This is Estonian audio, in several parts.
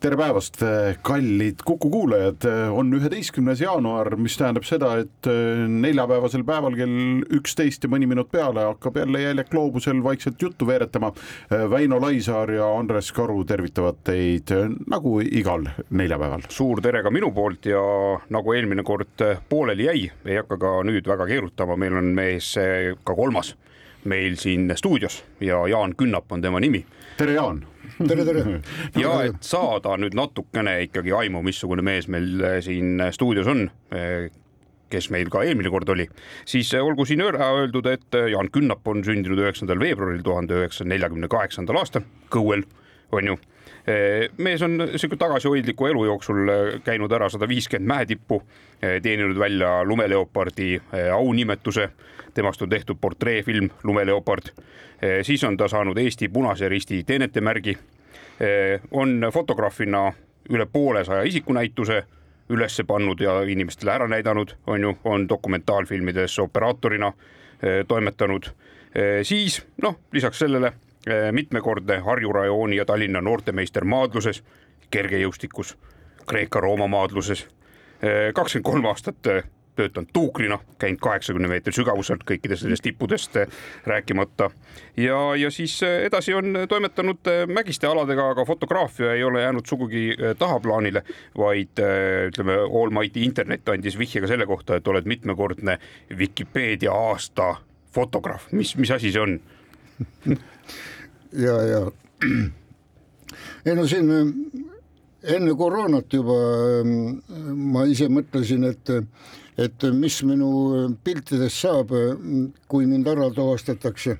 tere päevast, kallid Kuku kuulajad, on üheteistkümnes jaanuar, mis tähendab seda, et äh, neljapäevasel päeval kell üksteist ja mõni minut peale hakkab jälle Jäljak gloobusel vaikselt juttu veeretama. Väino Laisaar ja Andres Karu tervitavad teid nagu igal neljapäeval. suur tere ka minu poolt ja nagu eelmine kord pooleli jäi, ei hakka ka nüüd väga keerutama, meil on mees ka kolmas meil siin stuudios ja Jaan Künnap on tema nimi. tere, Jaan tere, tere. ja et saada nüüd natukene ikkagi aimu, missugune mees meil eh, siin stuudios on, eh, kes meil ka eelmine kord oli, siis eh, olgu siin ära öeldud, et Jaan Künnap on sündinud üheksandal veebruaril tuhande üheksasaja neljakümne kaheksandal aastal Kõuel, on ju mees on sihuke tagasihoidliku elu jooksul käinud ära sada viiskümmend mäetippu, teeninud välja lumeleopardi aunimetuse, temast on tehtud portreefilm Lumeleopard. siis on ta saanud Eesti Punase Risti teenetemärgi. On fotograafina üle poolesaja isikunäituse üles pannud ja inimestele ära näidanud, on ju, on dokumentaalfilmides operaatorina toimetanud. siis noh, lisaks sellele Eh, mitmekordne Harju rajooni ja Tallinna noortemeister maadluses, kergejõustikus, Kreeka-Rooma maadluses, eh, kakskümmend kolm aastat eh, töötanud tuukrina, käinud kaheksakümne meetri sügavuselt kõikidest nendest tippudest rääkimata. ja, ja siis edasi on toimetanud mägiste aladega, aga fotograafia ei ole jäänud sugugi tahaplaanile, vaid ütleme, Almighty internet andis vihje ka selle kohta, et oled mitmekordne Vikipeedia aasta fotograaf, mis, mis asi see on? Ja, ja. Ei no siin enne koroonat juba ma ise mõtlesin, et, et mis minu piltidest saab, kui mind ära tuvastatakse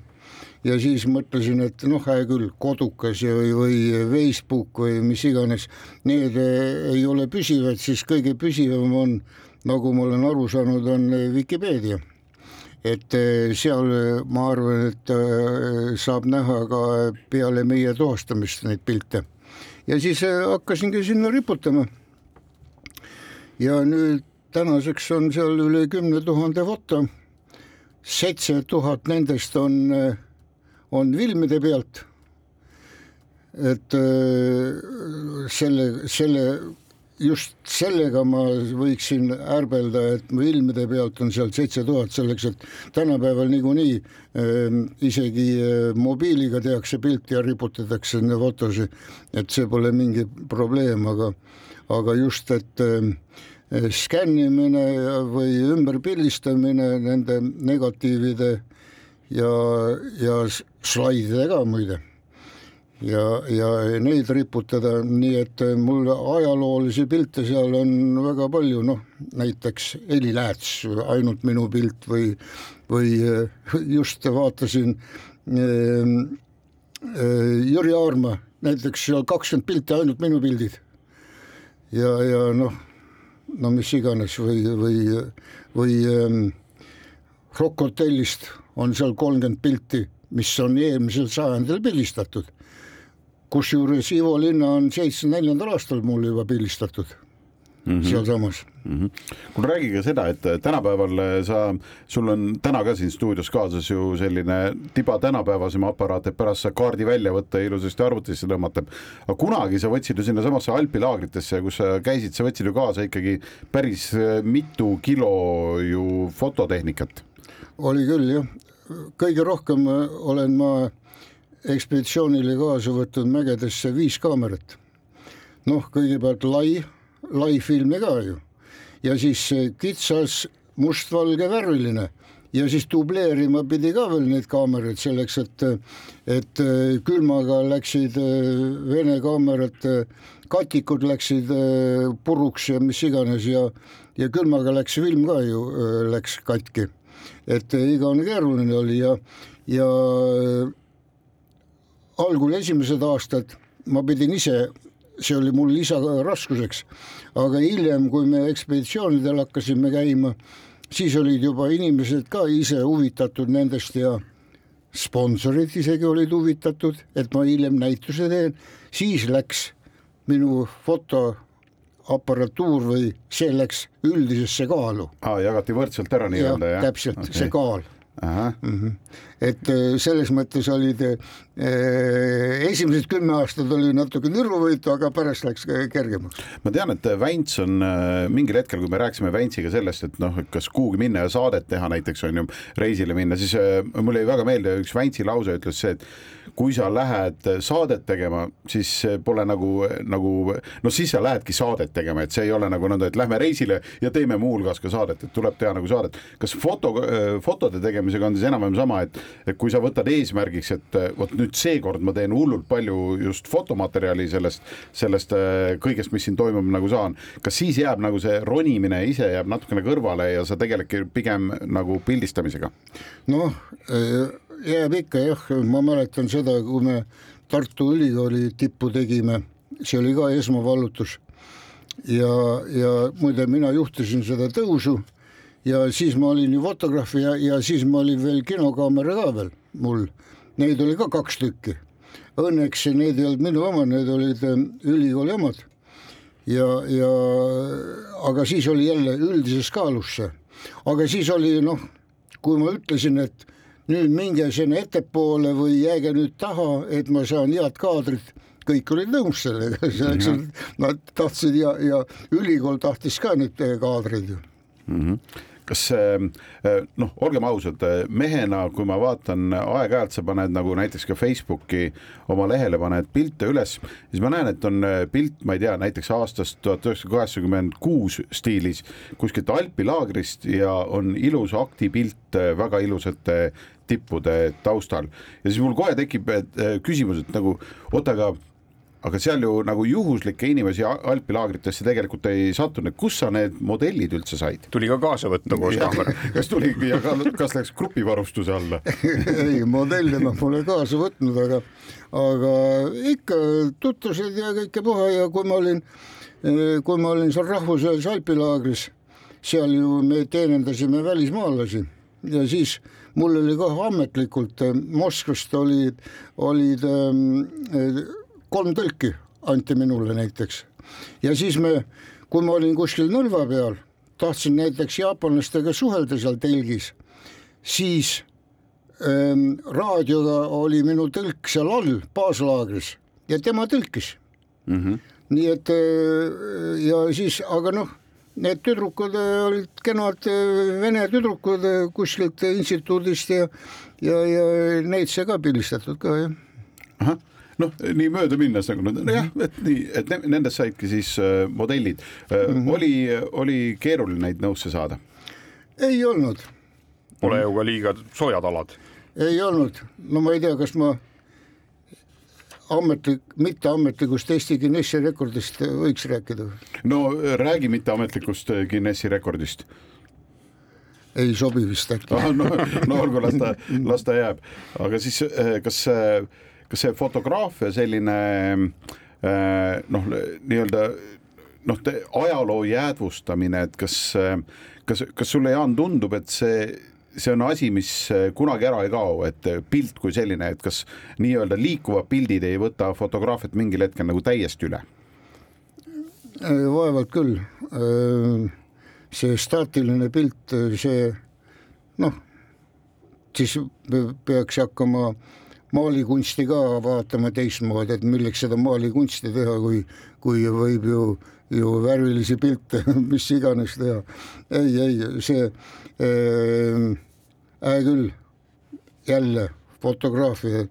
ja siis mõtlesin, et noh, hea küll, kodukas ja, või, või Facebook või mis iganes, need ei ole püsivad, siis kõige püsivam on, nagu ma olen aru saanud, on Vikipeedia et eh, seal ma arvan, et eh, saab näha ka peale meie tuvastamist neid pilte. ja siis eh, hakkasingi sinna riputama. ja nüüd tänaseks on seal üle kümne tuhande foto. seitse tuhat nendest on, on filmide pealt. et selle, selle just sellega ma võiksin ärbelda, et filmide pealt on sealt seitse tuhat selleks, et tänapäeval niikuinii äh, isegi mobiiliga tehakse pilti ja riputatakse sinna fotosid, et see pole mingi probleem, aga, aga just, et skännimine või ümberpildistamine nende negatiivide ja, ja slaididega muide ja, ja neid riputada, nii et mul ajaloolisi pilte seal on väga palju, noh näiteks Heli Lääts, ainult minu pilt või, või just vaatasin äh, Jüri Aarma, näiteks seal kakskümmend pilti, ainult minu pildid. ja, ja noh, no mis iganes või, või, või ähm, Rock Hotellist on seal kolmkümmend pilti, mis on eelmisel sajandil pildistatud kusjuures Ivo Linna on seitsmekümne neljandal aastal mul juba pildistatud mm -hmm. sealsamas mm. -hmm. kuule räägi ka seda, et tänapäeval sa, sul on täna ka siin stuudios kaasas ju selline tiba tänapäevasem aparaat, et pärast saad kaardi välja võtta ja ilusasti arvutisse tõmmata. aga kunagi sa võtsid ju sinnasamasse alpilaagritesse, kus sa käisid, sa võtsid ju kaasa ikkagi päris mitu kilo ju fototehnikat. oli küll jah, kõige rohkem olen ma ekspeditsioonile kaasa võtnud mägedesse viis kaamerat. noh, kõigepealt lai, lai filmi ka ju ja siis kitsas mustvalge värviline ja siis dubleerima pidi ka veel neid kaameraid selleks, et, et külmaga läksid Vene kaamerate katikud läksid puruks ja mis iganes ja, ja külmaga läks film ka ju, läks katki. et igavene keeruline oli ja, ja algul esimesed aastad ma pidin ise, see oli mul lisaraskuseks, aga hiljem, kui me ekspeditsioonidel hakkasime käima, siis olid juba inimesed ka ise huvitatud nendest ja sponsorid isegi olid huvitatud, et ma hiljem näituse teen, siis läks minu fotoaparatuur või see läks üldisesse kaalu. aa, jagati võrdselt ära nii-öelda, jah? täpselt okay., see kaal mm. -hmm. Et äh, selles mõttes olid äh, esimesed kümme aastat oli natuke niruvõitu, aga pärast läks kergemaks. ma tean, et Vänts on äh, mingil hetkel, kui me rääkisime Väntsiga sellest, et noh, kas kuhugi minna ja saadet teha näiteks on ju, reisile minna, siis äh, mulle jäi väga meelde üks Väntsi lause ütles see, et kui sa lähed saadet tegema, siis pole nagu, nagu no siis sa lähedki saadet tegema, et see ei ole nagu nõnda, et lähme reisile ja teeme muuhulgas ka saadet, et tuleb teha nagu saadet. kas foto, fotode tegemisega on siis enam-vähem sama, et, et kui sa võtad eesmärgiks, et vot nüüd seekord ma teen hullult palju just fotomaterjali sellest, sellest kõigest, mis siin toimub, nagu saan, kas siis jääb nagu see ronimine ise jääb natukene kõrvale ja sa tegeledki pigem nagu pildistamisega? noh jääb ikka jah, ma mäletan seda, kui me Tartu Ülikooli tippu tegime, see oli ka esmavallutus. ja, ja muide, mina juhtisin seda tõusu ja siis ma olin ju fotograaf ja, ja siis ma olin veel kinokaamera ka veel mul, neid oli ka kaks tükki. Õnneks need ei olnud minu omad, need olid äh, ülikooli omad. ja, ja aga siis oli jälle üldises kaalus see, aga siis oli noh, kui ma ütlesin, et nüüd minge sinna ettepoole või jääge nüüd taha, et ma saan head kaadrit kõik olid nõus sellega, selleks -hmm. nad tahtsid ja, ja ülikool tahtis ka neid kaadreid ju mm. -hmm kas noh, olgem ausad, mehena, kui ma vaatan aeg-ajalt sa paned nagu näiteks ka Facebooki oma lehele paned pilte üles, siis ma näen, et on pilt, ma ei tea, näiteks aastast tuhat üheksasada kaheksakümmend kuus stiilis kuskilt Alpi laagrist ja on ilus aktipilt väga ilusate tippude taustal. Ja siis mul kohe tekib küsimus, et nagu oota, aga aga seal ju nagu juhuslikke inimesi Alpi laagritesse tegelikult ei sattunud, kus sa need modellid üldse said? tuli ka kaasa võtta koos kaameraga. kas tuli ja ka, kas läks grupivarustuse alla? Ei, modelle ma pole kaasa võtnud, aga, aga ikka tutvused ja kõike puha. Ja kui ma olin, kui ma olin seal rahvusvahelises Alpi laagris, seal ju me teenindasime välismaalasi. Ja siis mul oli kohe ametlikult Moskvast olid, olid ähm, kolm tõlki anti minule näiteks ja siis me, kui ma olin kuskil nõlva peal, tahtsin näiteks jaapanlastega suhelda seal telgis, siis ähm, raadioga oli minu tõlk seal all baaslaagris ja tema tõlkis mm. -hmm. nii et äh, ja siis, aga noh, need tüdrukud äh, olid kenad äh, vene tüdrukud kuskilt instituudist ja, ja, ja neid sai ka pildistatud ka jah. Noh, nii mööda minnes nagu nojah, et nii, et nendest saidki siis äh, modellid äh, mm. -hmm. oli, oli keeruline neid nõusse saada? ei olnud. Pole ju ka liiga soojad alad. ei olnud, no ma ei tea, kas ma ametlik, mitteametlikust Eesti Guinessi rekordist võiks rääkida? no räägi mitteametlikust Guinessi rekordist ei sobi vist äkki ah,. no, no olgu, las ta, las ta jääb, aga siis äh, kas äh, kas see fotograafia selline äh, noh, nii-öelda noh, ajaloo jäädvustamine, et kas, kas, kas sulle, Jaan, tundub, et see, see on asi, mis kunagi ära ei kao, et pilt kui selline, et kas nii-öelda liikuvad pildid ei võta fotograafiat mingil hetkel nagu täiesti üle? vaevalt küll. see staatiline pilt, see noh, siis peaks hakkama äh, maalikunsti ka vaatama teistmoodi, et milleks seda maalikunsti teha, kui, kui võib ju, ju värvilisi pilte, mis iganes teha. ei, ei, see äh, hää küll, jälle fotograafia,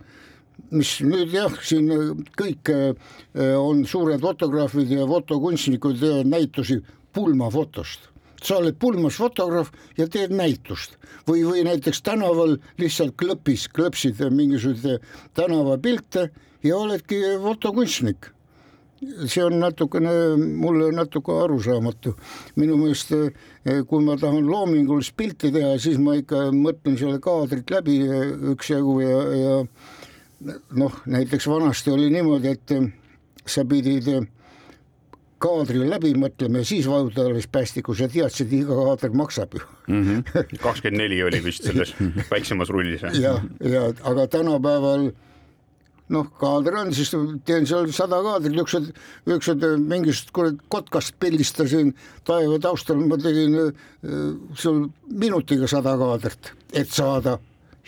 mis nüüd jah, siin kõik äh, on suured fotograafid ja fotokunstnikud teevad näitusi pulmafotost sa oled pulmas fotograaf ja teed näitust või, või näiteks tänaval lihtsalt klõpis, klõpsid mingisuguseid tänavapilte ja oledki fotokunstnik. see on natukene, mulle natuke arusaamatu. minu meelest, eh, kui ma tahan loomingulist pilti teha, siis ma ikka mõtlen selle kaadrit läbi üksjagu ja, ja noh, näiteks vanasti oli niimoodi, et sa pidid kaadri läbi mõtlema ja siis vajutada alles päästiku, sa teadsid, iga kaader maksab ju kakskümmend neli oli vist selles väiksemas rullis. ja, ja aga tänapäeval noh, kaader on, siis teen seal sada kaadrit, ükskord, ükskord mingist kurat kotkast pildistasin taeva taustal, ma tegin äh, seal minutiga sada kaadrit, et saada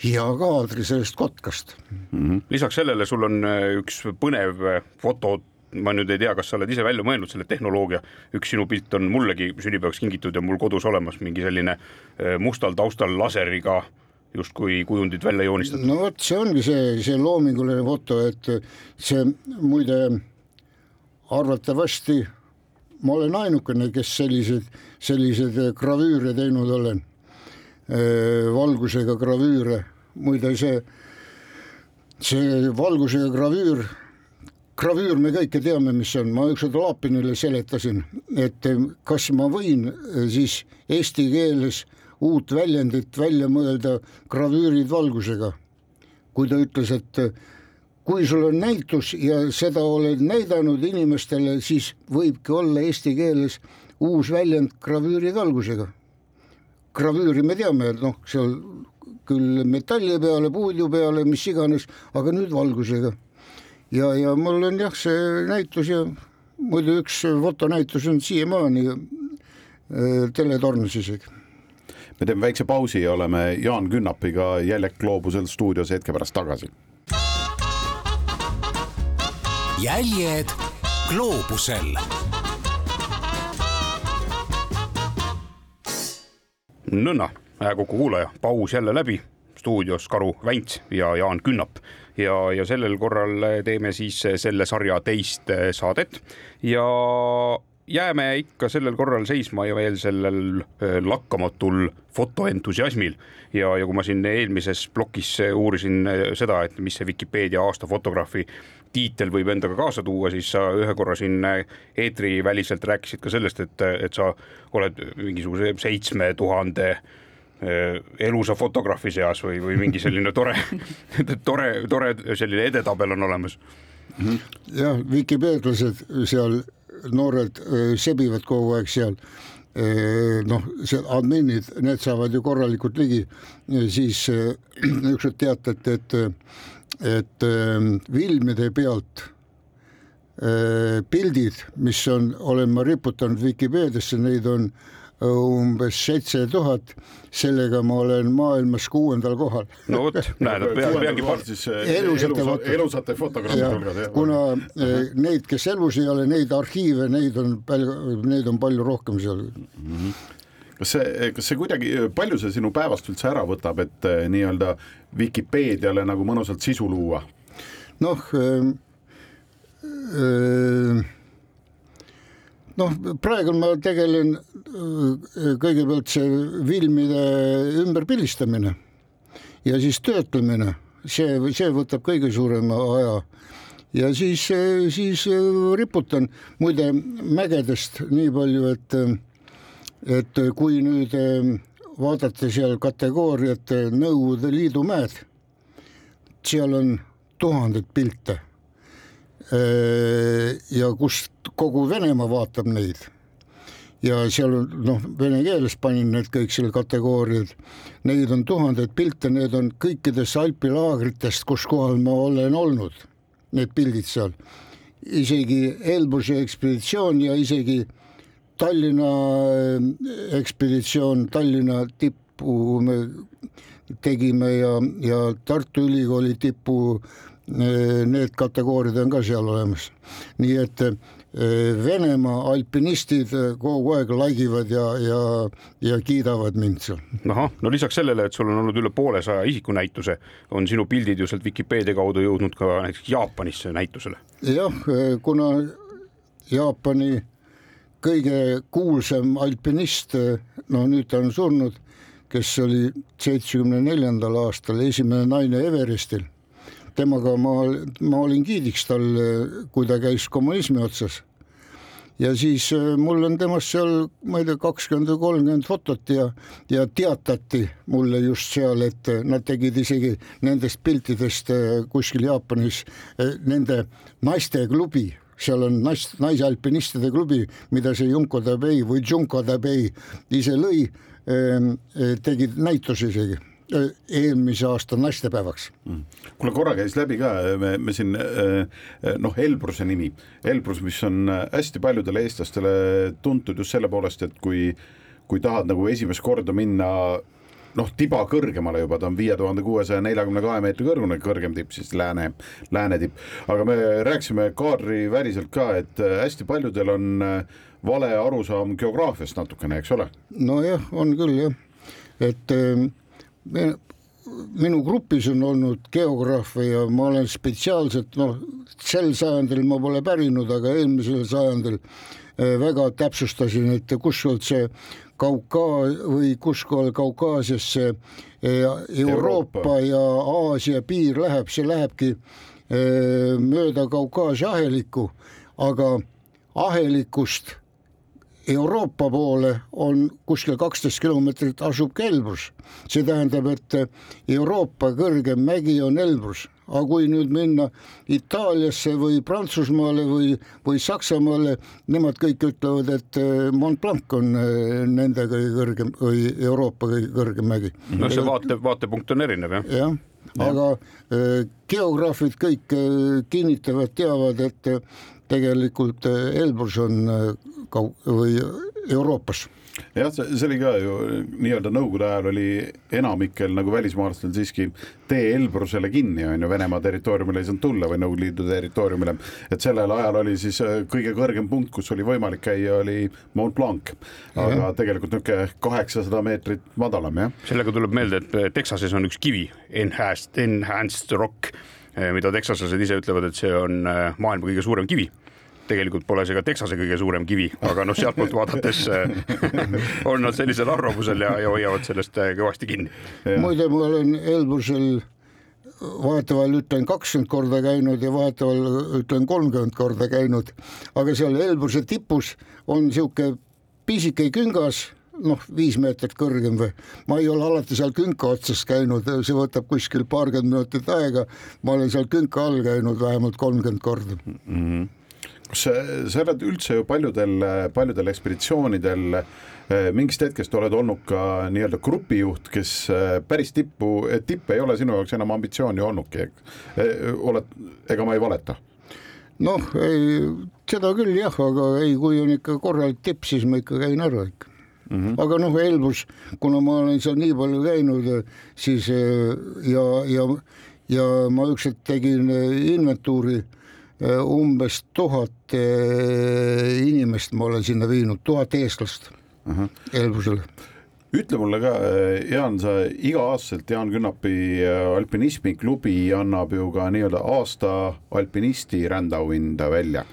hea kaadri sellest kotkast. lisaks sellele sul on äh, üks põnev äh, foto, ma nüüd ei tea, kas sa oled ise välja mõelnud selle tehnoloogia, üks sinu pilt on mullegi sünnipäevaks kingitud ja mul kodus olemas mingi selline äh, mustal taustal laseriga justkui kujundid välja joonistatud. no vot, see ongi see, see loominguline foto, et see muide arvatavasti ma olen ainukene, kes selliseid, selliseid gravüüre teinud olen. valgusega gravüüre, muide see, see valgusega gravüür, gravüür me kõike teame, mis see on, ma ükskord Laapinile seletasin, et kas ma võin siis eesti keeles uut väljendit välja mõelda gravüürid valgusega. kui ta ütles, et kui sul on näitus ja seda oled näidanud inimestele, siis võibki olla eesti keeles uus väljend gravüürid valgusega. gravüüri me teame, et noh, seal küll metalli peale, puudu peale, mis iganes, aga nüüd valgusega. ja, ja mul on jah, see näitus ja muidu üks fotonäitus on siiamaani äh, teletornis isegi. me teeme väikse pausi ja oleme Jaan Künnapiga Jäljak Gloobusel stuudios hetke pärast tagasi. jäljed gloobusel nõnna, Kuku kuulaja, paus jälle läbi, stuudios Karu Väints ja Jaan Künnap ja, ja sellel korral teeme siis selle sarja teist saadet. Ja jääme ikka sellel korral seisma ja veel sellel äh, lakkamatul fotoentusiasmil. Ja, ja kui ma siin eelmises plokis uurisin äh, seda, et mis see Vikipeedia aasta fotograafi tiitel võib endaga kaasa tuua, siis sa ühe korra siin äh, eetriväliselt rääkisid ka sellest, et, et sa oled mingisuguse seitsme tuhande äh, elusa fotograafi seas või, või mingi selline tore, tore, tore selline edetabel on olemas. jah, vikipeedlased seal, noored öö, sebivad kogu aeg seal. noh, see adminid, need saavad ju korralikult ligi, siis ükskord teatati, et, et öö, filmide pealt pildid, mis on, olen ma riputanud Vikipeediasse, neid on umbes seitse tuhat, sellega ma olen maailmas kuuendal kohal no vot, näed, peangi par-, siis Elusate foto- elusate fotogrammide ja hulgas. kuna eh, neid, kes elus ei ole, neid arhiive, neid on palju, neid on palju rohkem seal. kas see, kas see kuidagi, palju see sinu päevast üldse ära võtab, et eh, nii-öelda Vikipeediale nagu mõnusalt sisu luua? noh, noh, praegu ma tegelen öö, kõigepealt see filmide ümberpildistamine ja siis töötlemine, see, see võtab kõige suurema aja ja siis, siis öö, riputan, muide mägedest nii palju, et et kui nüüd vaadata seal kategooriat Nõukogude Liidu mäed, seal on tuhandeid pilte. Ja kust kogu Venemaa vaatab neid? Ja seal on noh, vene keeles panin need kõik selle kategooriad, neid on tuhandeid pilte, need on kõikidest alpilaagritest, kus kohal ma olen olnud, need pildid seal, isegi Elbruse ekspeditsioon ja isegi Tallinna äh, ekspeditsioon, Tallinna tippu me tegime ja, ja Tartu Ülikooli tipu need kategooriad on ka seal olemas. nii et Venemaa alpinistid kogu aeg laigivad ja, ja, ja kiidavad mind seal. ahah, no lisaks sellele, et sul on olnud üle poolesaja isikunäituse, on sinu pildid ju sealt Vikipeedia kaudu jõudnud ka näiteks Jaapanisse näitusele. jah, kuna Jaapani kõige kuulsam alpinist, no nüüd ta on surnud, kes oli seitsmekümne neljandal aastal esimene naine Everestil. Temaga ma, ma olin giidiks tal, kui ta käis kommunismi otsas. ja siis äh, mul on temast seal, ma ei tea, kakskümmend või kolmkümmend fotot ja, ja teatati mulle just seal, et äh, nad tegid isegi nendest piltidest äh, kuskil Jaapanis nende naisteklubi seal on naist, naisalpinistide klubi, mida see Junko Tabei või Junko Tabei ise lõi, tegid näituse isegi eelmise aasta naistepäevaks mm.. kuule, korra käis läbi ka, me, me siin noh, Elbruse nimi, Elbrus, mis on hästi paljudele eestlastele tuntud just selle poolest, et kui, kui tahad nagu esimest korda minna noh, tiba kõrgemale juba, ta on viie tuhande kuuesaja neljakümne kahe meetri kõrgune, kõrgem tipp siis lääne, lääne tipp. aga me rääkisime kaadriväliselt ka, et hästi paljudel on vale arusaam geograafiast natukene, eks ole? nojah, on küll jah, et minu grupis on olnud geograafe ja ma olen spetsiaalselt noh, sel sajandil ma pole pärinud, aga eelmisel sajandil väga täpsustasin, et kuskohalt see Kaukaa või kuskohal Kaukaasias see Euroopa, Euroopa. ja Aasia piir läheb, see lähebki mööda Kaukaasia ahelikku, aga ahelikust Euroopa poole on kuskil kaksteist kilomeetrit asub ka Elbrus. see tähendab, et Euroopa kõrgem mägi on Elbrus, aga kui nüüd minna Itaaliasse või Prantsusmaale või, või Saksamaale, nemad kõik ütlevad, et Mont Blanc on nende kõige kõrgem või Euroopa kõige kõrgem mägi. no see vaate, vaatepunkt on erinev jah. jah, aga äh, geograafid kõik kinnitavad, teavad, et tegelikult Elbrus on või Euroopas jah, see oli ka ju nii-öelda nõukogude ajal oli enamikel nagu välismaalastel siiski tee Elbrusele kinni on ju, Venemaa territooriumile ei saanud tulla või Nõukogude Liidu territooriumile. et sellel ajal oli siis äh, kõige kõrgem punkt, kus oli võimalik käia, oli Mont Blanc, aga ja. tegelikult niisugune kaheksasada meetrit madalam jah. sellega tuleb meelde, et Texases on üks kivi, enhanced, enhanced rock, äh, mida teksaslased ise ütlevad, et see on äh, maailma kõige suurem kivi tegelikult pole see ka Texase kõige suurem kivi, aga noh, sealtpoolt vaadates äh, on nad sellisel arvamusel ja, ja hoiavad sellest äh, kõvasti kinni. muide, ma olen Elbrusel vahetevahel ütlen kakskümmend korda käinud ja vahetevahel ütlen kolmkümmend korda käinud, aga seal Elbruse tipus on niisugune pisike küngas noh, viis meetrit kõrgem või, ma ei ole alati seal künka otsas käinud, see võtab kuskil paarkümmend minutit aega, ma olen seal künka all käinud vähemalt kolmkümmend korda. Mm. -hmm kas sa oled üldse ju paljudel, paljudel ekspeditsioonidel eh, mingist hetkest oled olnud ka nii-öelda grupijuht, kes eh, päris tippu, tipp ei ole sinu jaoks enam ambitsiooni olnudki, eh, oled, ega ma ei valeta? noh, seda küll jah, aga ei, kui on ikka korralik tipp, siis ma ikka käin ära ikka Mm -hmm. aga noh, Elbrus, kuna ma olen seal nii palju käinud, siis ja, ja, ja ma ükskord tegin inventuuri umbes tuhat äh, inimest ma olen sinna viinud, tuhat eestlast uh -huh. Elbrusele ütle mulle ka, äh, Jaan, sa iga-aastaselt Jaan Künnapi alpinismiklubi annab ju ka nii-öelda aasta alpinisti rändauhinda välja.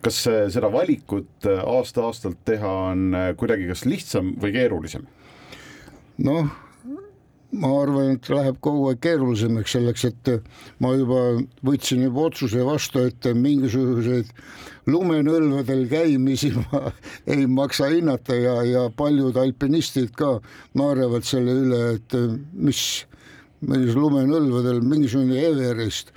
kas seda valikut aasta-aastalt teha on kuidagi kas lihtsam või keerulisem? noh ma arvan, et läheb kogu aeg keerulisemaks selleks, et ma juba võtsin juba otsuse vastu, et mingisuguseid lumenõlvadel käimisi ma ei maksa hinnata ja, ja paljud alpinistid ka naeravad selle üle, et mis, mis lumenõlvadel mingisugune Everest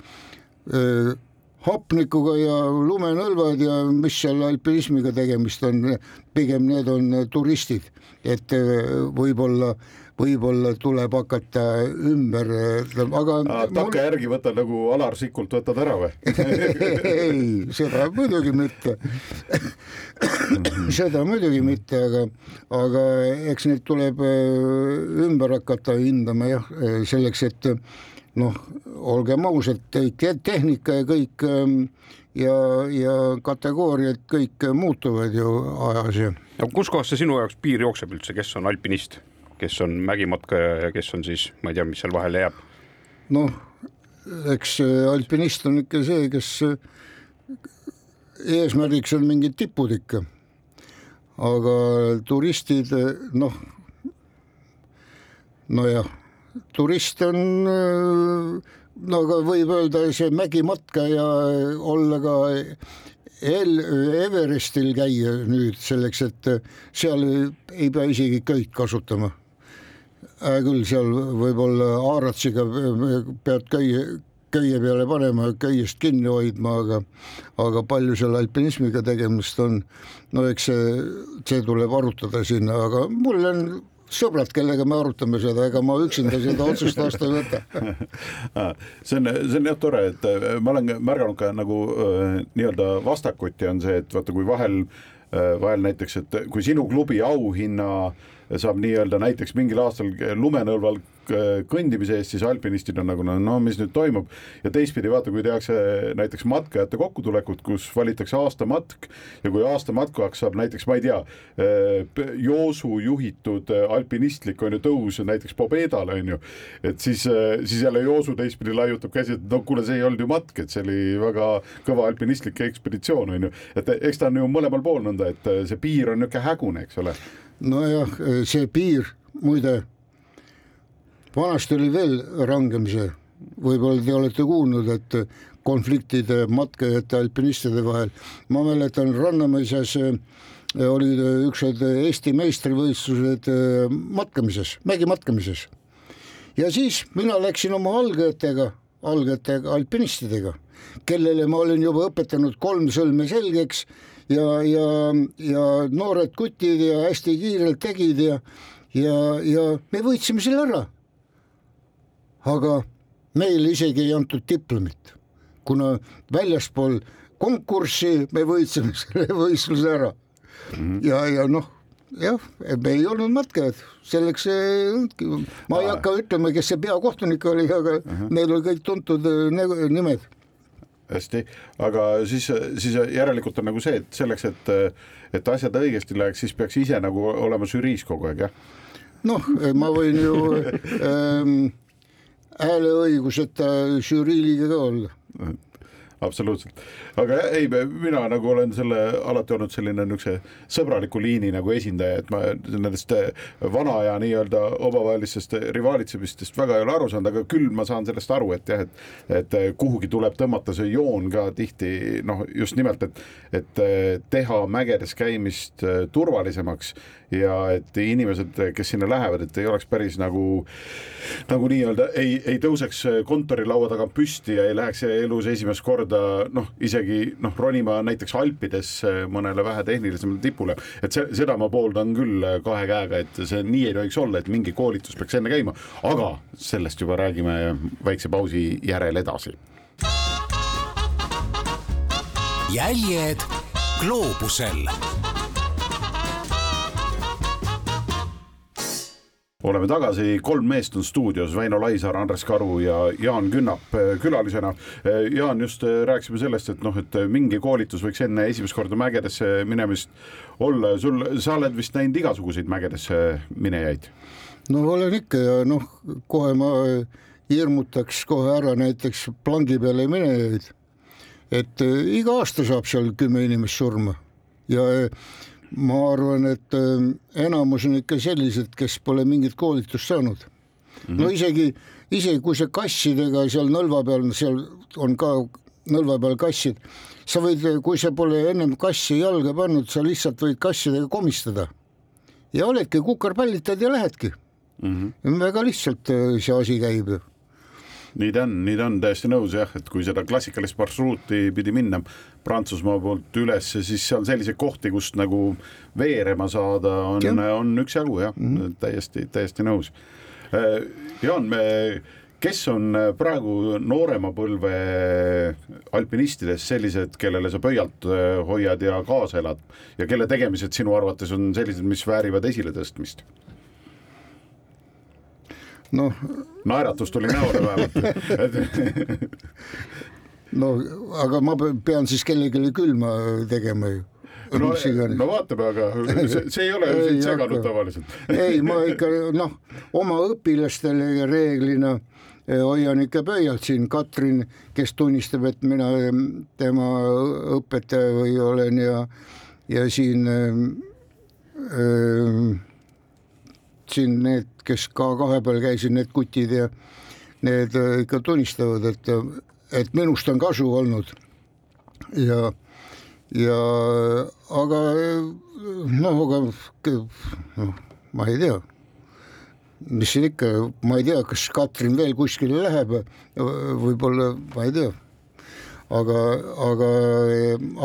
hapnikuga ja lumenõlvad ja mis seal alpinismiga tegemist on, pigem need on turistid, et võib-olla võib-olla tuleb hakata ümber, aga takka mul... võtad nagu Alar Sikult võtad ära või ei, seda muidugi mitte seda muidugi mitte, aga, aga eks neid tuleb äh, ümber hakata hindama jah, selleks, et noh, olgem ausad, tehnika ja kõik ähm, ja, ja kategooriad kõik muutuvad ju ajas ja. no kus kohas see sinu jaoks piir jookseb üldse, kes on alpinist? Kes on mägimatkaja ja kes on siis, ma ei tea, mis seal vahele jääb? noh, eks alpinist on ikka see, kes eesmärgiks on mingid tipud ikka. aga turistid, noh, nojah, turist on no aga võib öelda see mägimatka ja olla ka El Everestil käia nüüd selleks, et seal ei pea isegi köit kasutama hea küll, seal võib-olla Aaratsiga pead köie, köie peale panema, köiest kinni hoidma, aga, aga palju seal alpinismiga tegemist on. no eks see, see tuleb arutada sinna, aga mul on sõbrad, kellega me arutame seda, ega ma üksinda seda otsust vastu ei võta see on, see on jah tore, et äh, ma olen märganud ka nagu äh, nii-öelda vastakuti on see, et vaata, kui vahel äh, vahel näiteks, et kui sinu klubi auhinna saab nii-öelda näiteks mingil aastal lumenõlval kõndimise eest, siis alpinistid on nagu no, no mis nüüd toimub ja teistpidi vaata, kui tehakse näiteks matkajate kokkutulekut, kus valitakse aastamatk ja kui aastamatkajaks saab näiteks, ma ei tea, Joosu juhitud alpinistlik on ju tõus näiteks Pobedale on ju, et siis, siis jälle Joosu teistpidi laiutab käsi, et no kuule, see ei olnud ju matk, et see oli väga kõva alpinistlik ekspeditsioon on ju, et eks ta on ju mõlemal pool nõnda, et see piir on niisugune hägune, eks ole. Nojah, see piir muide vanasti oli veel rangem see, võib-olla te olete kuulnud, et konfliktid matkajate, alpinistide vahel. ma mäletan Rannamäes olid üksed Eesti meistrivõistlused matkamises, mägimatkamises. ja siis mina läksin oma algajatega, algajatega, alpinistidega, kellele ma olin juba õpetanud kolm sõlme selgeks ja, ja, ja noored kutid ja hästi kiirelt tegid ja, ja, ja me võitsime selle ära aga meile isegi ei antud diplomit, kuna väljaspool konkurssi me võitsime selle võistluse ära mm. -hmm. ja, ja noh, jah, me ei olnud matkajad, selleks ma ei hakka ütlema, kes see peakohtunik oli, aga uh -huh. need olid kõik tuntud äh, nimed. Hästi, aga siis, siis järelikult on nagu see, et selleks, et, et asjad õigesti läheks, siis peaks ise nagu olema žüriis kogu aeg, jah? noh, ma võin ju ähm, hääleõiguseta žürii liige ka olla absoluutselt, aga ei, mina nagu olen selle alati olnud selline niisuguse sõbraliku liini nagu esindaja, et ma nendest vana aja nii-öelda omavahelistest rivaalitsemistest väga ei ole aru saanud, aga küll ma saan sellest aru, et jah, et et kuhugi tuleb tõmmata see joon ka tihti noh, just nimelt, et et teha mägedes käimist turvalisemaks ja et inimesed, kes sinna lähevad, et ei oleks päris nagu, nagu nii-öelda ei, ei tõuseks kontorilaua tagant püsti ja ei läheks elus esimest korda noh, isegi noh, ronima näiteks Alpides mõnele vähe tehnilisemale tipule, et see, seda ma pooldan küll kahe käega, et see nii ei tohiks olla, et mingi koolitus peaks enne käima, aga sellest juba räägime väikse pausi järel edasi. jäljed gloobusel oleme tagasi, kolm meest on stuudios, Väino Laisaar, Andres Karu ja Jaan Künnap äh, külalisena. Äh, Jaan, just äh, rääkisime sellest, et noh, et mingi koolitus võiks enne esimest korda mägedesse minemist olla, sul, sa oled vist näinud igasuguseid mägedesse minejaid? no olen ikka ja noh, kohe ma hirmutaks kohe ära näiteks plangi peale minejaid. et iga aasta saab seal kümme inimest surma ja ma arvan, et ähm, enamus on ikka sellised, kes pole mingit koolitust saanud mm. -hmm. no isegi, isegi kui see kassidega seal nõlva peal, seal on ka nõlva peal kassid, sa võid, kui sa pole ennem kassi jalga pannud, sa lihtsalt võid kassidega komistada ja oledki kukarpallitad ja lähedki mm. -hmm. väga lihtsalt äh, see asi käib ju nii ta on, nii ta on, täiesti nõus jah, et kui seda klassikalist marsruuti pidi minna Prantsusmaa poolt üles, siis seal selliseid kohti, kust nagu veerema saada, on, on üksjagu jah mm, -hmm. täiesti, täiesti nõus. Äh, Jaan, me kes on praegu noorema põlve alpinistidest sellised, kellele sa pöialt äh, hoiad ja kaasa elad ja kelle tegemised sinu arvates on sellised, mis väärivad esiletõstmist? Noh. naeratus tuli näole vähemalt. No aga ma pean siis kellelegi külma tegema ju. No, no vaatame, aga see, see ei ole ju sind seganud tavaliselt. Ei, ma ikka noh, oma õpilastele reeglina eh, hoian ikka pöialt siin, Katrin, kes tunnistab, et mina tema õpetaja või olen ja, ja siin äh, siin need, kes ka kahe peal käisid, need kutid ja need äh, ikka tunnistavad, et, et minust on kasu olnud. ja, ja aga noh, aga noh, ma ei tea. mis siin ikka, ma ei tea, kas Katrin veel kuskile läheb, võib-olla, ma ei tea. aga, aga,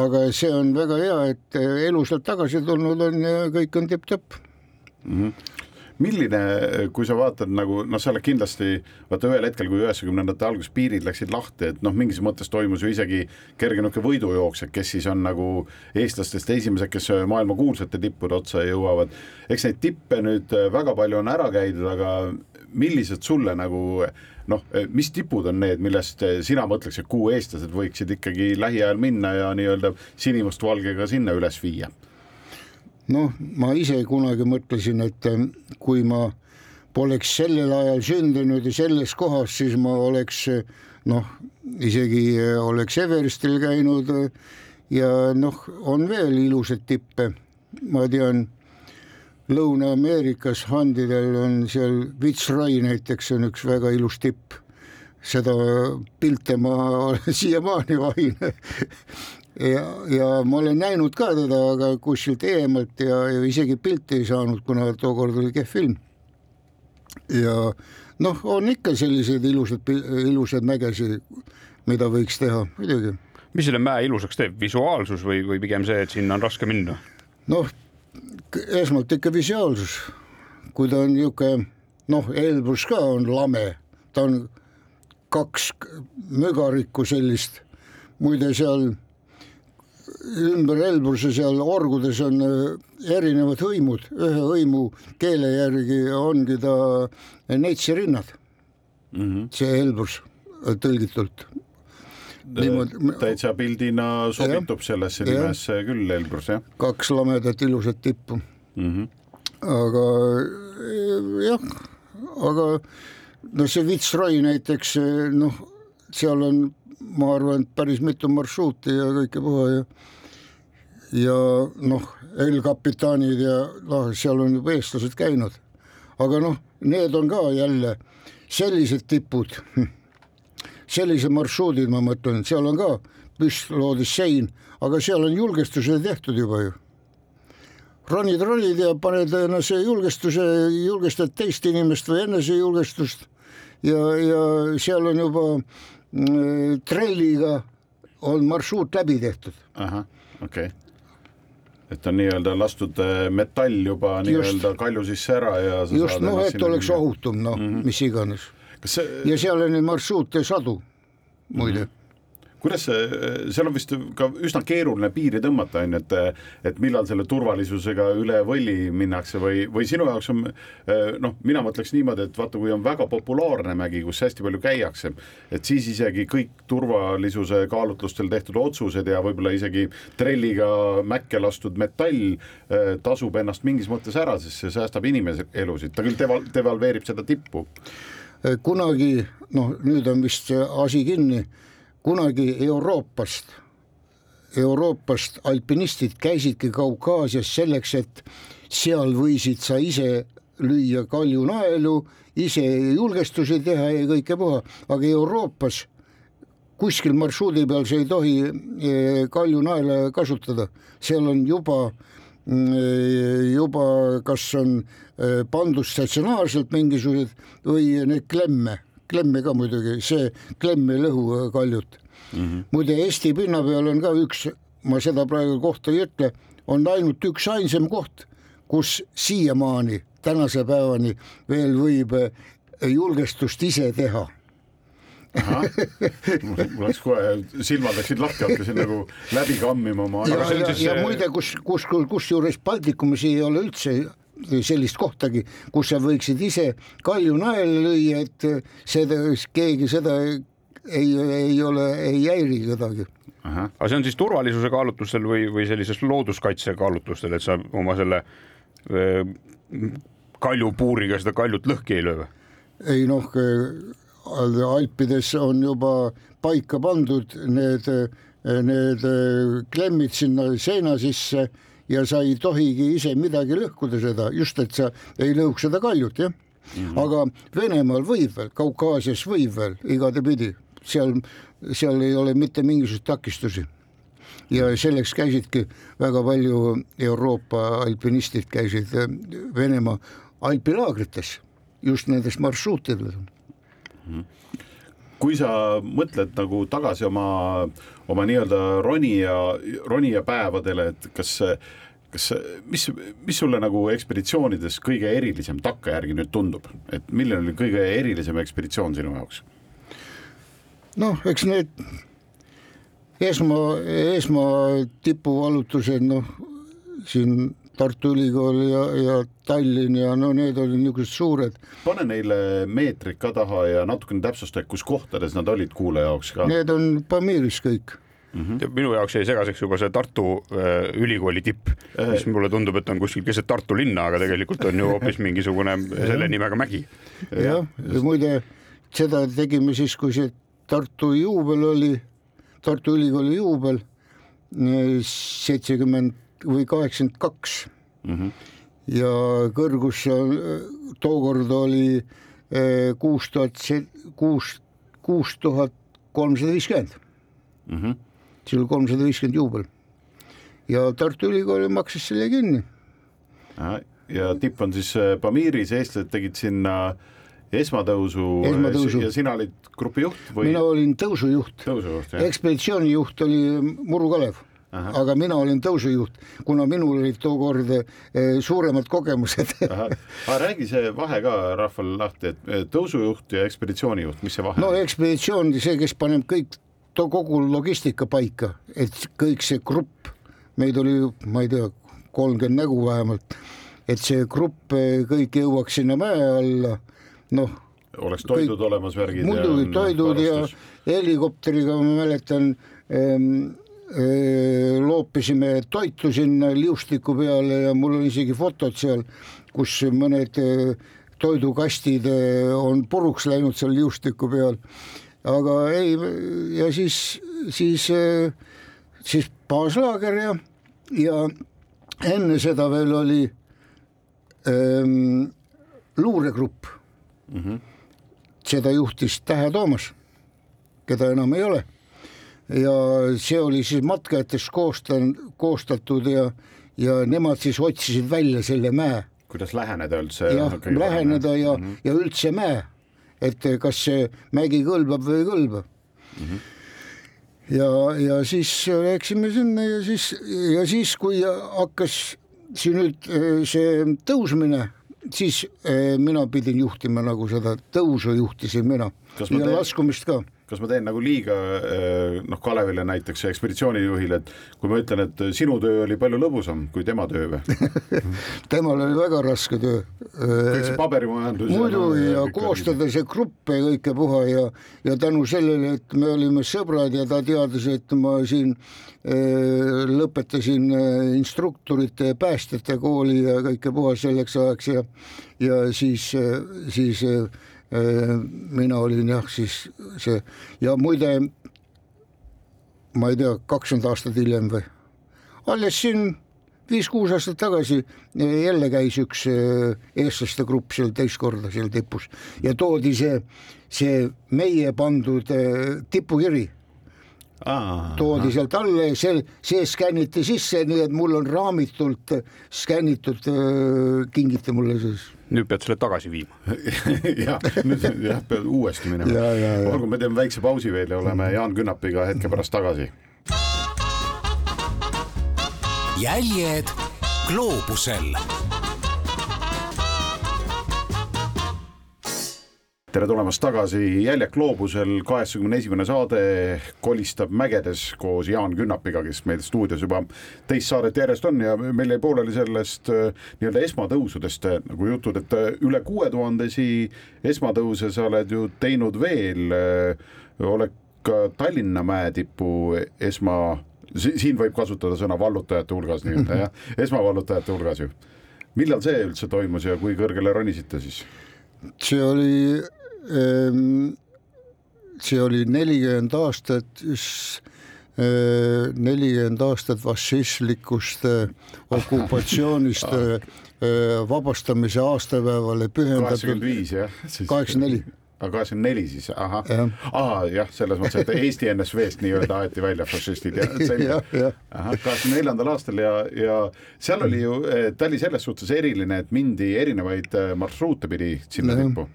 aga see on väga hea, et elu sealt tagasi tulnud on ja kõik on tipp-topp milline, kui sa vaatad nagu noh, sa oled kindlasti vaata ühel hetkel, kui üheksakümnendate alguses piirid läksid lahti, et noh, mingis mõttes toimus ju isegi kerge niisugune võidujooks, et kes siis on nagu eestlastest esimesed, kes maailma kuulsate tippude otsa jõuavad. eks neid tippe nüüd väga palju on ära käidud, aga millised sulle nagu noh, mis tipud on need, millest sina mõtleks, et kuhu eestlased võiksid ikkagi lähiajal minna ja nii-öelda sinimustvalgega sinna üles viia noh, ma ise kunagi mõtlesin, et eh, kui ma poleks sellel ajal sündinud ja selles kohas, siis ma oleks eh, noh, isegi eh, oleks Everestil käinud ja noh, on veel ilusaid tippe, ma tean. Lõuna-Ameerikas handidel on seal Fitzroy näiteks on üks väga ilus tipp seda pilte ma siiamaani vahin ja, ja ma olen näinud ka teda, aga kuskilt eemalt ja, ja isegi pilti ei saanud, kuna tookord oli kehv film. ja noh, on ikka selliseid ilusad, ilusaid mägesid, mida võiks teha, muidugi. mis selle mäe ilusaks teeb, visuaalsus või, või pigem see, et sinna on raske minna? noh, esmalt ikka visuaalsus, kui ta on niisugune noh, Elbrus ka on lame, ta on kaks mügarikku sellist, muide seal ümber Elbruse seal orgudes on äh, erinevad hõimud, ühe hõimu keele järgi ongi ta neitsirinnad mm. -hmm. see Elbrus äh, tõlgitult. täitsa pildina sobitub ja, sellesse nimesse küll Elbrus jah. kaks lamedat ilusat tippu mm. -hmm. aga äh, jah, aga no see Fitzroy näiteks noh, seal on ma arvan, et päris mitu marsruuti ja kõike puha ja ja noh, El-kapitanid ja noh, seal on juba eestlased käinud. aga noh, need on ka jälle sellised tipud, sellised marsruudid, ma mõtlen, seal on ka püstloodis sein, aga seal on julgestused tehtud juba ju. ronid, ronid ja paned ennast julgestuse, julgestad teist inimest või enesejulgestust ja, ja seal on juba trelliga on marsruut läbi tehtud. ahah, okei okay et on nii-öelda lastud äh, metall juba nii-öelda kalju sisse ära ja just, noh, et oleks ohutum, noh mm -hmm., mis iganes. See... ja seal on neid marsruute sadu muide mm. -hmm kuidas see, seal on vist ka üsna keeruline piiri tõmmata, on ju, et, et millal selle turvalisusega üle võlli minnakse või, või sinu jaoks on noh, mina mõtleks niimoodi, et vaata, kui on väga populaarne mägi, kus hästi palju käiakse, et siis isegi kõik turvalisuse kaalutlustel tehtud otsused ja võib-olla isegi trelliga mäkke lastud metall eh, tasub ennast mingis mõttes ära, sest see säästab inimese elusid, ta küll deval-, devalveerib seda tippu. kunagi noh, nüüd on vist asi kinni kunagi Euroopast, Euroopast alpinistid käisidki Kaukaasias selleks, et seal võisid sa ise lüüa kaljunaelu, ise julgestusi teha ja kõike puha, aga Euroopas kuskil marsruudi peal sa ei tohi eh, kaljunaela kasutada, seal on juba mm, juba kas on eh, pandud statsionaarselt mingisugused või need klemme klemme ka muidugi, see klemm ei lõhu kaljut mm. -hmm. muide, Eesti pinna peal on ka üks, ma seda praegu kohta ei ütle, on ainult üks ainsam koht, kus siiamaani, tänase päevani veel võib eh, julgestust ise teha mul läks kohe, silmad läksid lahti, hakkasin nagu läbi kammima oma. ja, ja, ja muide, kus, kus, kusjuures Baltikumis ei ole üldse sellist kohtagi, kus sa võiksid ise kalju naela lüüa, et seda, keegi seda ei, ei ole, ei häiri kedagi. aga see on siis turvalisuse kaalutlustel või, või sellises looduskaitse kaalutlustel, et sa oma selle kaljupuuriga seda kaljut lõhki ei löö või? ei noh, Alpides on juba paika pandud need, need klemmid sinna seina sisse ja sa ei tohigi ise midagi lõhkuda seda, just et sa ei lõhuks seda kaljut, jah mm. -hmm. aga Venemaal võib veel, Kaukaasias võib veel igatepidi, seal, seal ei ole mitte mingisuguseid takistusi. ja selleks käisidki väga palju Euroopa alpinistid käisid Venemaa alpilaagrites just nendest marsruutidest kui sa mõtled nagu tagasi oma, oma nii-öelda ronija, ronija päevadele, et kas, kas, mis, mis sulle nagu ekspeditsioonides kõige erilisem takkajärgi nüüd tundub, et milline oli kõige erilisem ekspeditsioon sinu jaoks? noh, eks need esma, esmatipuvallutused, noh siin Tartu Ülikool ja, ja Tallinn ja no need olid niisugused suured. pane neile meetrid ka taha ja natukene täpsusta, kus kohtades nad olid kuulaja jaoks ka. Need on Pamiris kõik mm. -hmm. minu jaoks jäi segaseks juba see Tartu äh, ülikooli tipp, mis mulle tundub, et on kuskil keset Tartu linna, aga tegelikult on ju hoopis mingisugune selle nimega mägi. jah, ja muide seda tegime siis, kui see Tartu juubel oli, Tartu Ülikooli juubel, seitsekümmend või kaheksakümmend kaks. Mhm. ja kõrgus seal tookord oli eh, kuus tuhat, kuus, kuus tuhat kolmsada viiskümmend. Mhm. see oli kolmsada viiskümmend juubel. ja Tartu Ülikool maksis selle kinni. ja tipp on siis äh, Pamiris, eestlased tegid sinna esmatõusu, Esmatõusu. ja sina olid grupijuht või? mina olin tõusujuht, tõusujuht, ekspeditsioonijuht oli Muru Kalev aga mina olin tõusujuht, kuna minul olid tookord eh, suuremad kogemused räägi see vahe ka rahvale lahti, et eh, tõusujuht ja ekspeditsioonijuht, mis see vahe no on? ekspeditsioon, see, kes paneb kõik, kogu logistika paika, et kõik see grupp, meid oli, ma ei tea, kolmkümmend nägu vähemalt, et see grupp eh, kõik jõuaks sinna mäe alla, noh oleks toidud kõik, olemas, värgid. muidugi toidud varustus. ja helikopteriga ma mäletan ähm, loopisime toitu sinna liustiku peale ja mul on isegi fotod seal, kus mõned toidukastid on puruks läinud seal liustiku peal. aga ei, ja siis, siis, siis baaslaager ja, ja enne seda veel oli ähm, luuregrupp mm. -hmm. seda juhtis Tähe Toomas, keda enam ei ole ja see oli siis matkajatest koostanud, koostatud ja, ja nemad siis otsisid välja selle mäe. kuidas läheneda üldse? jah, läheneda ja mm, -hmm. ja üldse mäe, et kas see mägi kõlbab või ei kõlba mm. -hmm. ja, ja siis läksime sinna ja siis, ja siis, kui hakkas siin nüüd eh, see tõusmine, siis eh, mina pidin juhtima nagu seda tõusu juhtisin mina ja laskumist ka kas ma teen nagu liiga eh, noh, Kalevile näiteks ekspeditsioonijuhile, et kui ma ütlen, et sinu töö oli palju lõbusam kui tema töö või temal oli väga raske töö. kõik see paberimajandus. muidugi ja, ja koostada see gruppe kõike puha ja, ja tänu sellele, et me olime sõbrad ja ta teadis, et ma siin äh, lõpetasin äh, instruktorite ja päästjate kooli ja kõike puha selleks ajaks ja, ja siis äh,, siis äh, mina olin jah, siis see ja muide ma ei tea, kakskümmend aastat hiljem või, alles siin viis-kuus aastat tagasi jälle käis üks eestlaste grupp seal teist korda seal tipus ja toodi see, see meie pandud tipukiri Aa, toodi sealt alla ja see, see skänniti sisse, nii et mul on raamitult skännitud, kingiti mulle siis. nüüd pead selle tagasi viima jah, nüüd jah, pead uuesti minema. olgu, me teeme väikse pausi veel ja oleme Jaan Künnapiga hetke pärast tagasi. jäljed gloobusel tere tulemast tagasi Jäljak gloobusel, kaheksakümne esimene saade kolistab mägedes koos Jaan Künnapiga, kes meil stuudios juba teist saadet järjest on ja meil jäi pooleli sellest äh, nii-öelda esmatõusudest äh, nagu jutud, et äh, üle kuue tuhandesi esmatõuse sa oled ju teinud veel, oled ka Tallinna mäetipu esma, siin võib kasutada sõna vallutajate hulgas nii-öelda jah, esmavallutajate hulgas ju. millal see üldse toimus ja kui kõrgele ronisite siis? see oli see oli nelikümmend aastat, eh, nelikümmend aastat fašistlikust eh, okupatsioonist eh, vabastamise aastapäevale pühendatud. kaheksakümmend viis jah? kaheksakümmend neli. aga kaheksakümmend neli siis, ahah aa jah, selles mõttes, et Eesti NSV-st nii-öelda aeti välja fašistid ja selge Jah, ahah, kaheksakümne neljandal aastal ja, ja seal oli ju, ta oli selles suhtes eriline, et mindi erinevaid äh, marsruute pidi sinna tippu.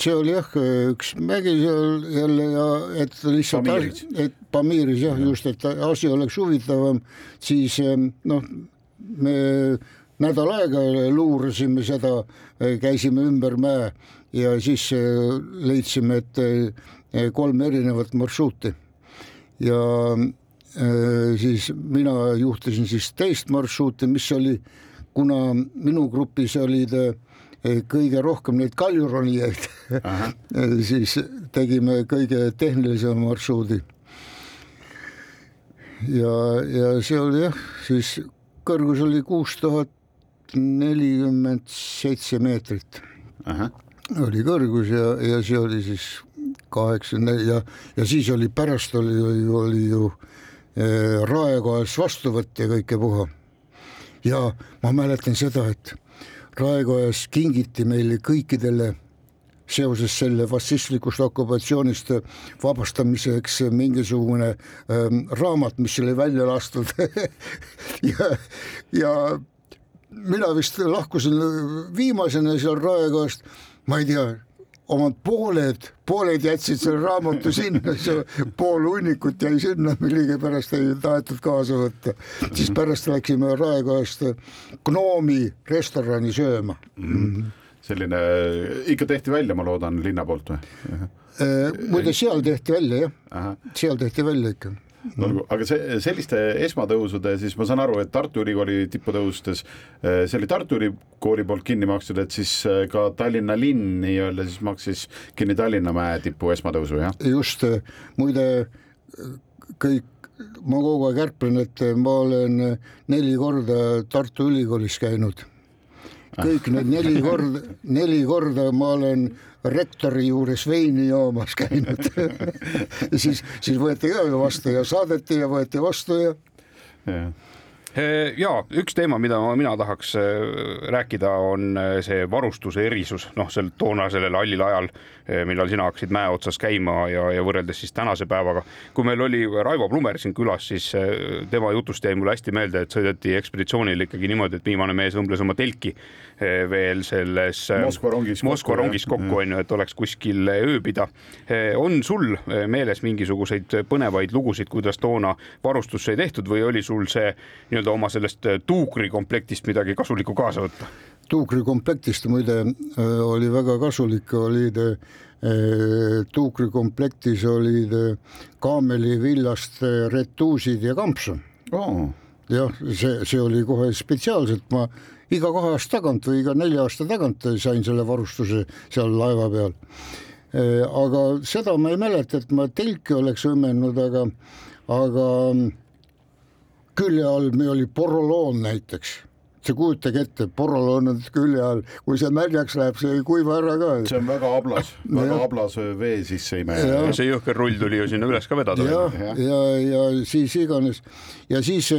See oli jah, üks mägi seal jälle ja et lihtsalt, et Pamiris jah, just, et asi oleks huvitavam, siis eh, noh, me nädal aega luurasime seda, käisime ümber mäe ja siis eh, leidsime, et eh, kolm erinevat marsruuti. Ja siis mina juhtisin siis teist marsruuti, mis oli, kuna minu grupis olid eh, kõige rohkem neid kaljuronijaid, siis tegime kõige tehnilisema marsruudi. ja, ja see oli jah, siis kõrgus oli kuus tuhat nelikümmend seitse meetrit oli kõrgus ja, ja see oli siis kaheksakümne ja, ja siis oli pärast oli, oli, oli ju eh, Raekojas vastuvõtt ja kõike puha. ja ma mäletan seda, et Raekojas kingiti meile kõikidele seoses selle fašistlikust okupatsioonist vabastamiseks mingisugune ähm, raamat, mis oli välja lastud. Ja, ja mina vist lahkusin viimasena seal Raekojast, ma ei tea, omad pooled, pooled jätsid selle raamatu sinna, pool hunnikut jäi sinna, millegipärast ei tahetud kaasa võtta. siis pärast läksime Raekojast Gnoomi restorani sööma. selline, ikka tehti välja, ma loodan, linna poolt või? muide, seal tehti välja jah, seal tehti välja ikka olgu, aga see, selliste esmatõusude, siis ma saan aru, et Tartu Ülikooli tipputõustes, see oli Tartu Ülikooli poolt kinni makstud, et siis eh, ka Tallinna linn nii-öelda siis maksis kinni Tallinna mäe tipu esmatõusu, jah? just muide kõik, ma kogu aeg ärplen, et ma olen neli korda Tartu Ülikoolis käinud. Kõik need neli korda, neli korda ma olen rektori juures veini joomas käinud siis, siis võeti ka ju vastu ja saadeti ja võeti vastu ja jah. Ja üks teema, mida mina tahaks äh, rääkida, on äh, see varustuse erisus, noh, sel toona sellel hallil ajal, äh, millal sina hakkasid mäe otsas käima ja, ja võrreldes siis tänase päevaga. kui meil oli Raivo Plumer siin külas, siis tema jutust jäi mulle hästi meelde, et sõideti ekspeditsioonil ikkagi niimoodi, et viimane mees õmbles oma telki veel selles Moskva rongis Moskva kokku, rongis kokku on ju, et oleks kuskil ööbida. on sul meeles mingisuguseid põnevaid lugusid, kuidas toona varustus sai tehtud või oli sul see nii-öelda oma sellest tuukrikomplektist midagi kasulikku kaasa võtta? tuukrikomplektist muide äh, oli väga kasulik, olid äh, tuukrikomplektis olid äh, kaameli villast äh, retuusid ja kampsun. Oh, jah, see, see oli kohe spetsiaalselt, ma iga kahe aasta tagant või iga nelja aasta tagant sain selle varustuse seal laeva peal. aga seda ma ei mäleta, et ma telki oleks õmmenud, aga, aga külje all meil oli poroloon näiteks see kujutage ette, poroloon on külje all, kui see märjaks läheb, see ei kuiva ära ka. see on väga ablas, väga ablas vee sisse ime. Jah. see jõhker rull tuli ju sinna üles ka vedada. jah, ja, ja, ja siis iganes ja siis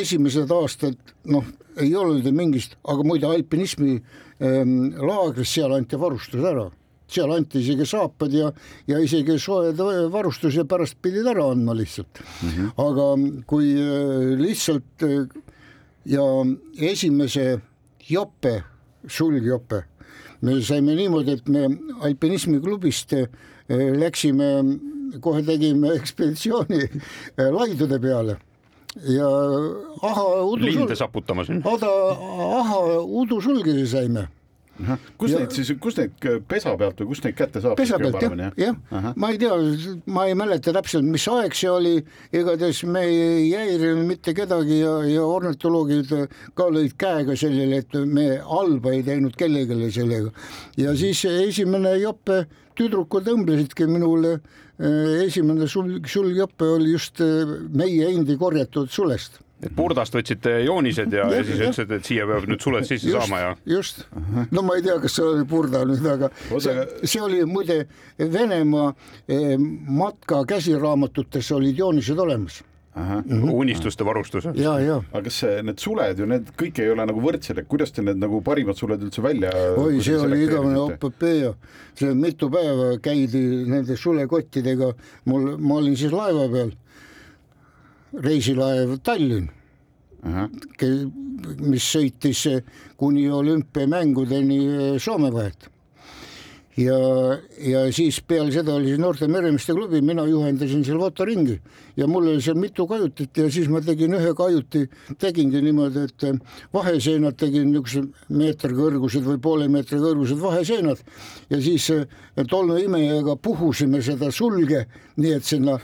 esimesed aastad noh, ei olnud ju mingist, aga muide alpinismi ähm, laagris, seal anti varustus ära, seal anti isegi saapad ja, ja isegi soe varustus ja pärast pidid ära andma lihtsalt mm. -hmm. aga kui äh, lihtsalt äh, ja esimese jope, sulgjope, me saime niimoodi, et me alpinismiklubist äh, läksime, kohe tegime ekspeditsiooni laidude peale ja aha, linde saputamas. Ada, aha, udusulgesi saime kus Ja- neid siis, kus neid pesa pealt või kust neid kätte saab? pesa pealt jah, jah, ma ei tea, ma ei mäleta täpselt, mis aeg see oli, igatahes me ei häirinud mitte kedagi ja, ja ornitoloogid ka lõid käega sellele, et me halba ei teinud kellelegi sellega. ja siis esimene jope, tüdrukud õmblesidki minule, esimene sul-, sulgjope oli just meie endi korjatud sulest et purdast võtsite joonised ja, ja siis jah. ütlesite, et siia peab nüüd suled sisse just, saama ja just, no ma ei tea, kas see oli purda nüüd, aga see, aga- see oli muide Venemaa eh, matka käsiraamatutes olid joonised olemas. Unistuste varustuse. ja, ja aga kas see, need suled ju need kõik ei ole nagu võrdsed, et kuidas te need nagu parimad suled üldse välja oi, see oli igavene selekteerisite? opepee, see mitu päeva käidi nende sulekottidega, mul, ma olin siis laeva peal, reisilaev Tallinn, Ahah. mis sõitis kuni olümpiamängudeni Soome vahet. ja, ja siis peale seda oli see noorte meremeeste klubi, mina juhendasin seal fotoringi ja mul oli seal mitu kajutit ja siis ma tegin ühe kajuti, tegingi niimoodi, et vaheseinad tegin niisugused meetri kõrgused või poole meetri kõrgused vaheseinad ja siis eh, tolmuimejaga puhusime seda sulge, nii et sinna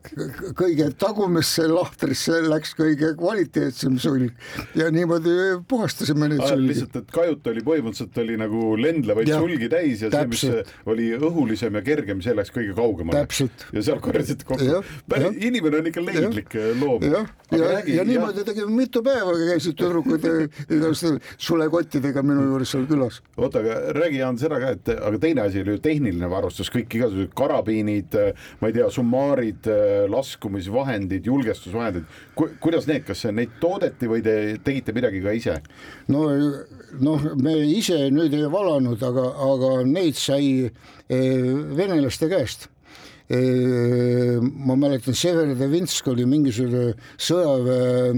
kõige tagumisse lahtrisse läks kõige kvaliteetsem sulg ja niimoodi puhastasime neid sulgi. lihtsalt, et kajut oli põhimõtteliselt oli nagu lendlevaid sulgi täis ja see, mis täpselt. oli õhulisem ja kergem, see läks kõige kaugemale. Täpselt. ja seal korjasite kokku. Inimene on ikka leidlik loom. jah, ja, ja niimoodi tegime mitu päeva, käisid tüdrukud eh, igasuguste sulekottidega minu juures seal külas. oota, aga räägi Jaan seda ka, et aga teine asi oli ju tehniline varustus, kõik igasugused karabiinid, ma ei tea, summaarid, laskumisvahendid, julgestusvahendid Ku,. kuidas need, kas neid toodeti või te tegite midagi ka ise? no, noh, me ise nüüd ei valanud, aga, aga neid sai eh, venelaste käest. Ma mäletan, Severodvinsk oli mingisugune sõjaväe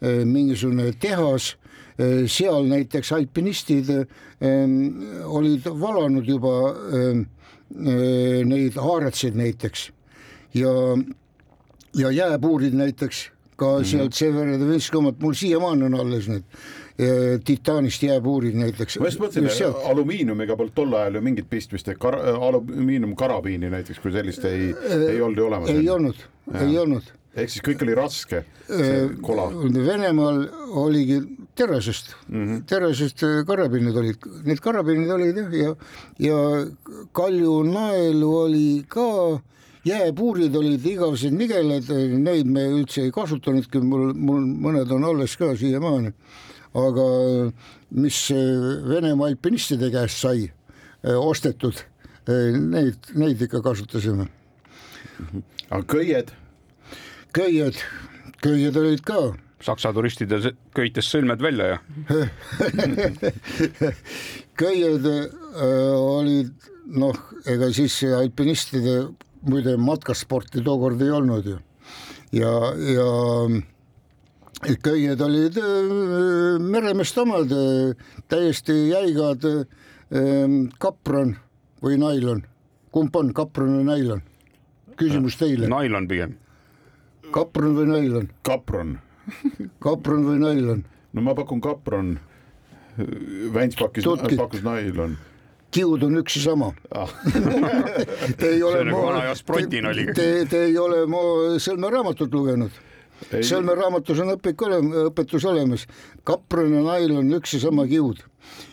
eh, mingisugune tehas, seal näiteks alpinistid eh, olid valanud juba eh, eh, neid haaretseid näiteks. Ja ja jääpuurid näiteks ka sealt Severodvinsk omad, mul siiamaani on alles need titaanist jääpuurid näiteks. ma just mõtlesin, alumiiniumiga polnud tol ajal ju mingit pistmist, kar-, alumiiniumkarabiini näiteks kui sellist ei, ei olnud ju olemas. ei olnud, ei olnud. ehk siis kõik oli raske, see kola. Venemaal oligi terasest mm, -hmm. terasest karabiinid olid, need karabiinid olid jah, ja, ja kaljunaelu oli ka, jääpuurid olid igavesed nigelad, neid me üldse ei kasutanudki, mul, mul mõned on alles ka siiamaani. Aga mis eh, Venemaa alpinistide käest sai eh, ostetud, neid, neid ikka kasutasime. aga köied, köied, köied olid ka. Saksa turistide köites sõlmed välja ja köied olid noh, ega siis alpinistide muide matkasporti tookord ei olnud ju. Ja, ja äh, köied olid äh, meremeeste omad äh, täiesti jäigad äh, kapron või nailon, kumb on kapron või nailon? küsimus teile, nailon pigem. kapron või nailon, kapron, kapron või nailon? no ma pakun kapron, Väins pakkis, pakkus nailon. kiud on üks ja sama Ah. Te ei ole mu- oli. Te, te ei ole mu Sõlme raamatut lugenud. Sõlme raamatus on õpik olema, õpetus olemas. kapron ja nailon üks ja sama kiud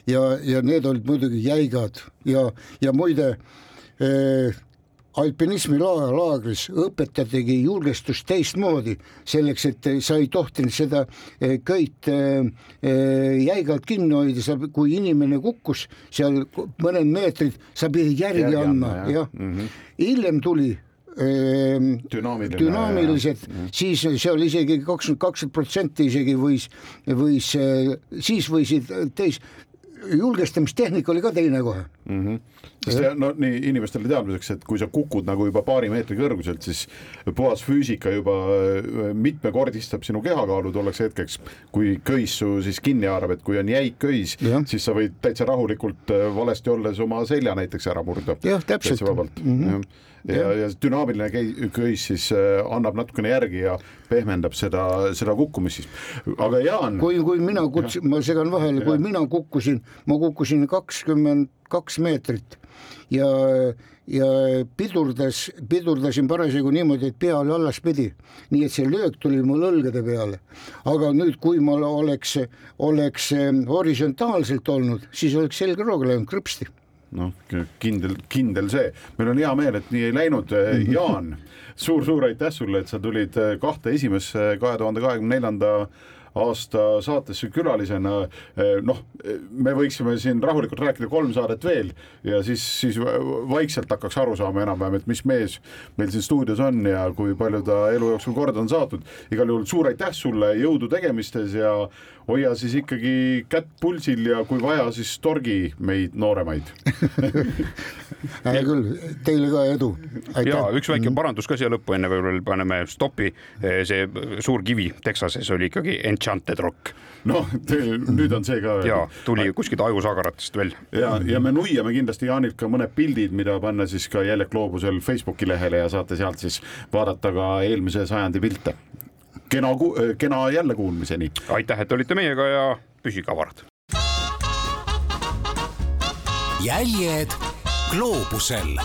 ja, ja need olid muidugi jäigad ja, ja muide eh, alpinismi la- laagris õpetatigi julgestust teistmoodi, selleks et sa ei tohtinud seda eh, köit eh, eh, jäigalt kinni hoida, sa, kui inimene kukkus seal mõned meetrid, sa pidid järgi, andma jah. -hmm. hiljem tuli Dünaamiline, dünaamilised, siis seal isegi kakskümmend kaks protsenti isegi võis, võis, siis võisid teis, julgestamistehnika oli ka teine kohe. sest ja, no nii inimestele teadmiseks, et kui sa kukud nagu juba paari meetri kõrguselt, siis puhas füüsika juba äh, mitmekordistab sinu kehakaalu tolleks hetkeks, kui köis su siis kinni haarab, et kui on jäik köis siis sa võid täitsa rahulikult äh, valesti olles oma selja näiteks ära murda. Jah, täpselt. Mhm. mm. -hmm. ja, ja, ja dünaamiline köis siis äh, annab natukene järgi ja pehmendab seda, seda kukkumist siis. aga Jaan, kui, kui mina kutsusin, ma segan vahele, kui mina kukkusin, ma kukkusin kakskümmend kaks meetrit ja, ja pidurdas, pidurdasin parasjagu niimoodi, et pea oli allaspidi, nii et see löök tuli mul õlgade peale. aga nüüd, kui ma oleks, oleks eh, horisontaalselt olnud, siis oleks selg rooga läinud krõpsti. noh, kindel, kindel see, meil on hea meel, et nii ei läinud. Jaan suur,, suur-suur aitäh sulle, et sa tulid kahte esimesse kahe tuhande kahekümne neljanda aasta saatesse külalisena. noh, me võiksime siin rahulikult rääkida kolm saadet veel ja siis, siis vaikselt hakkaks aru saama enam-vähem, et mis mees meil siin stuudios on ja kui palju ta elu jooksul korda on saatnud. igal juhul suur aitäh sulle, jõudu tegemistes ja hoia siis ikkagi kätt pulsil ja kui vaja, siis torgi meid nooremaid hea küll, teile ka edu. ja üks väike parandus ka siia lõppu, enne võib-olla paneme stopi. see suur kivi Texases oli ikkagi Enchanted Rock. noh, nüüd on see ka. ja tuli kuskilt ajusagaratest välja. ja, ja me nuiame kindlasti Jaanilt ka mõned pildid, mida panna siis ka Jäljak gloobusel Facebooki lehele ja saate sealt siis vaadata ka eelmise sajandi pilte kena, kena jällekuulmiseni. aitäh, et olite meiega ja püsige avarad. jäljed gloobusel